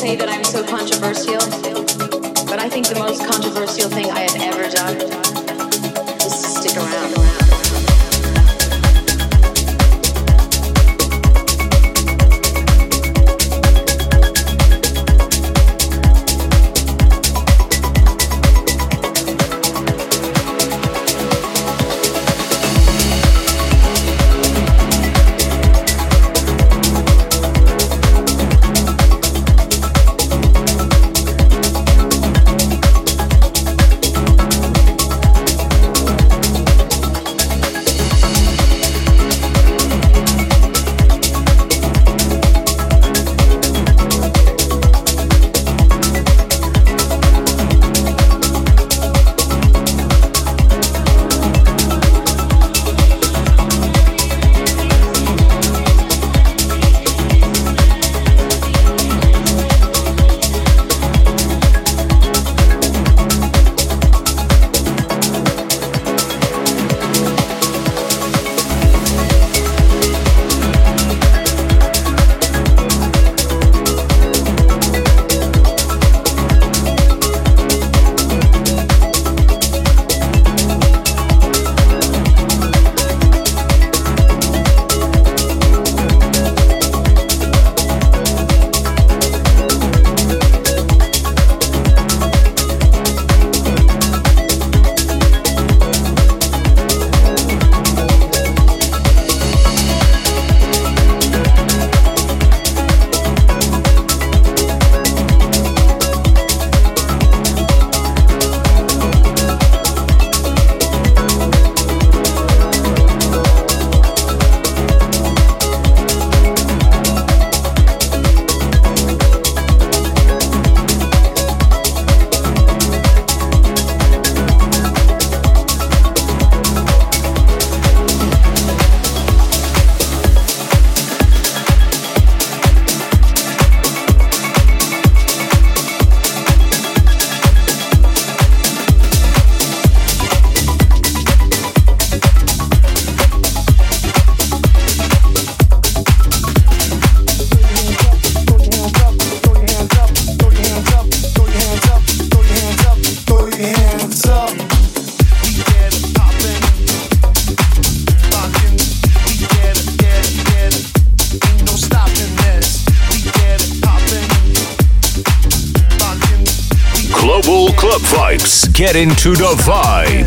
say that I'm so controversial, but I think the most controversial thing I have ever done. get into the vibe.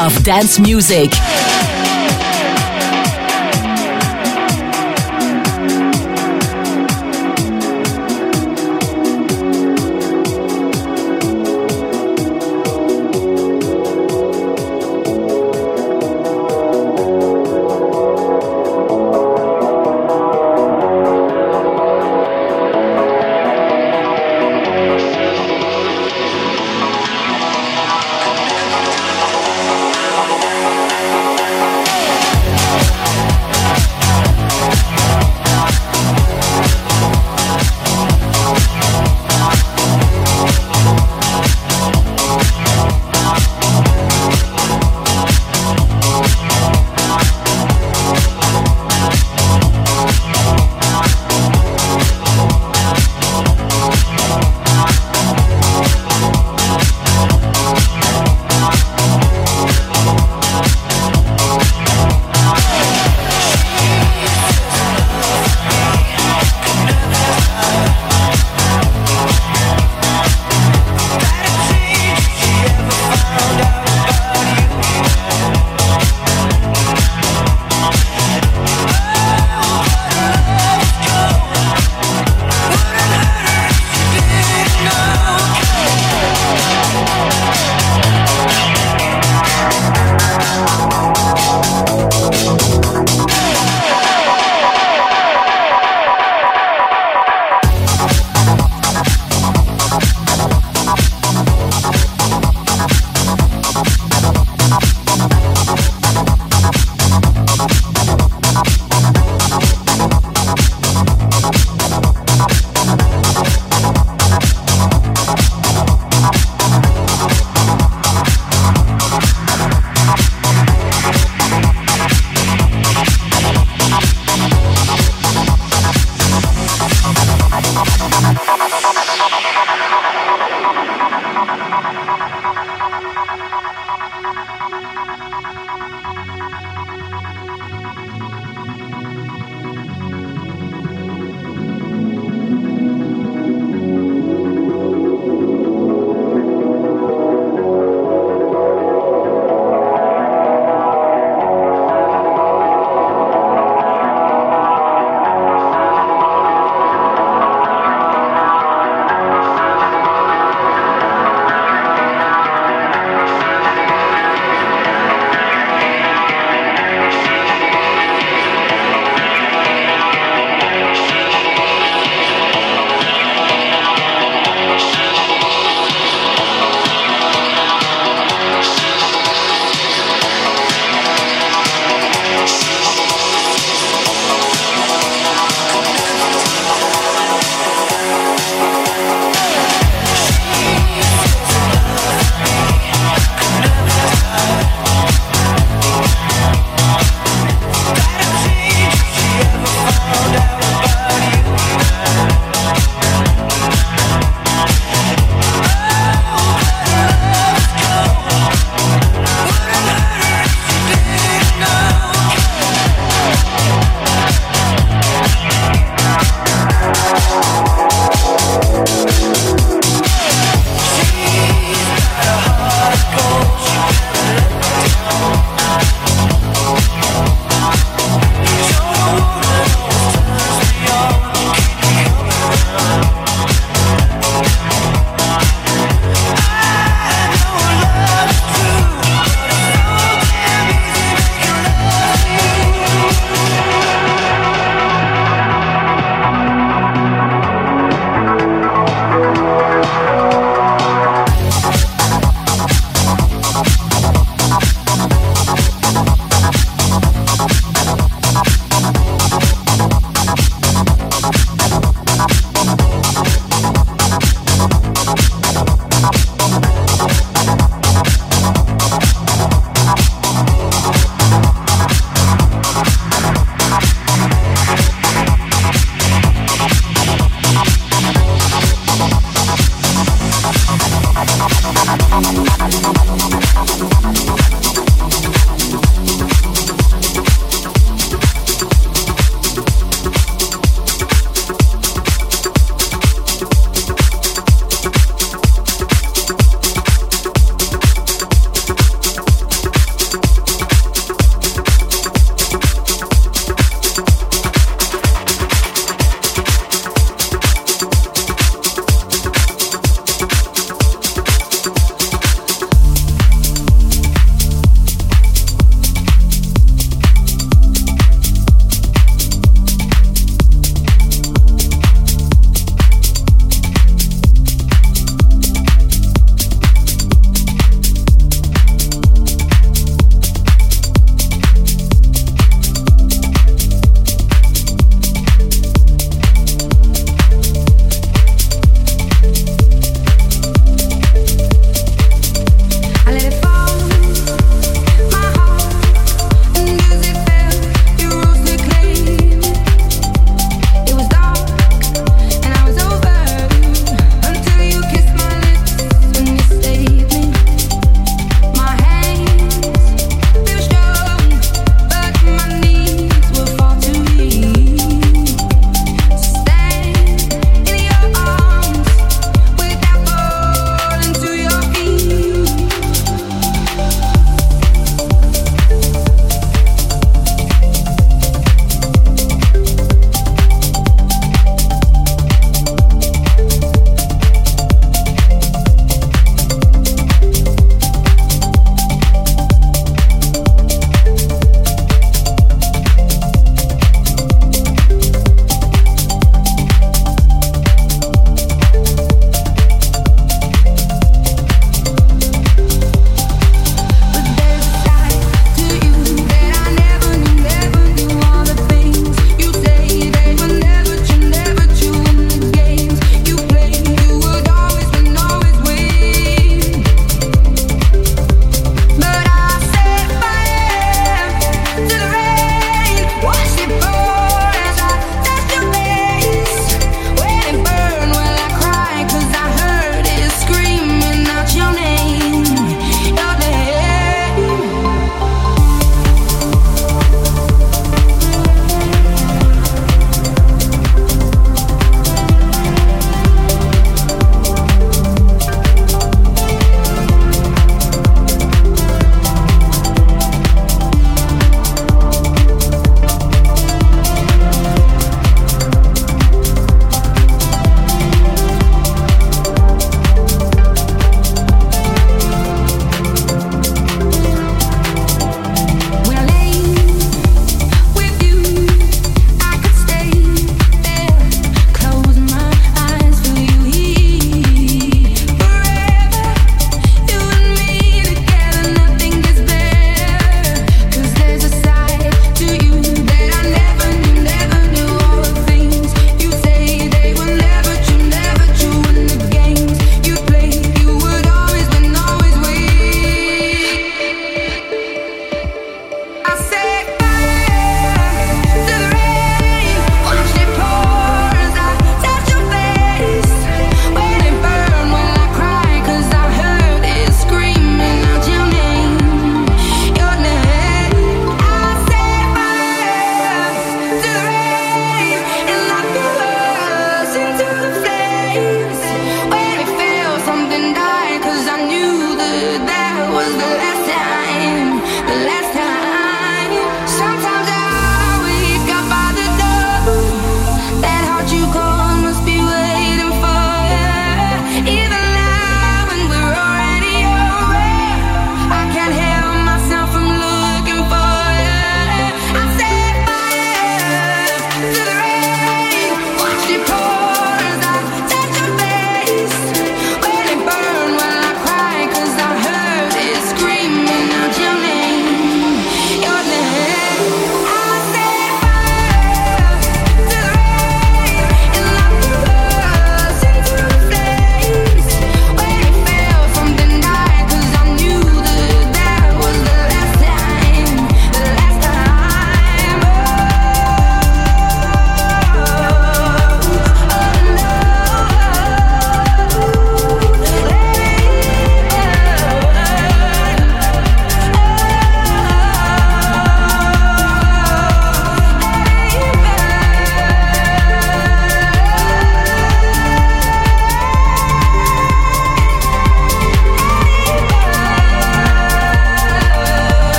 Of dance music.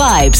Vibes.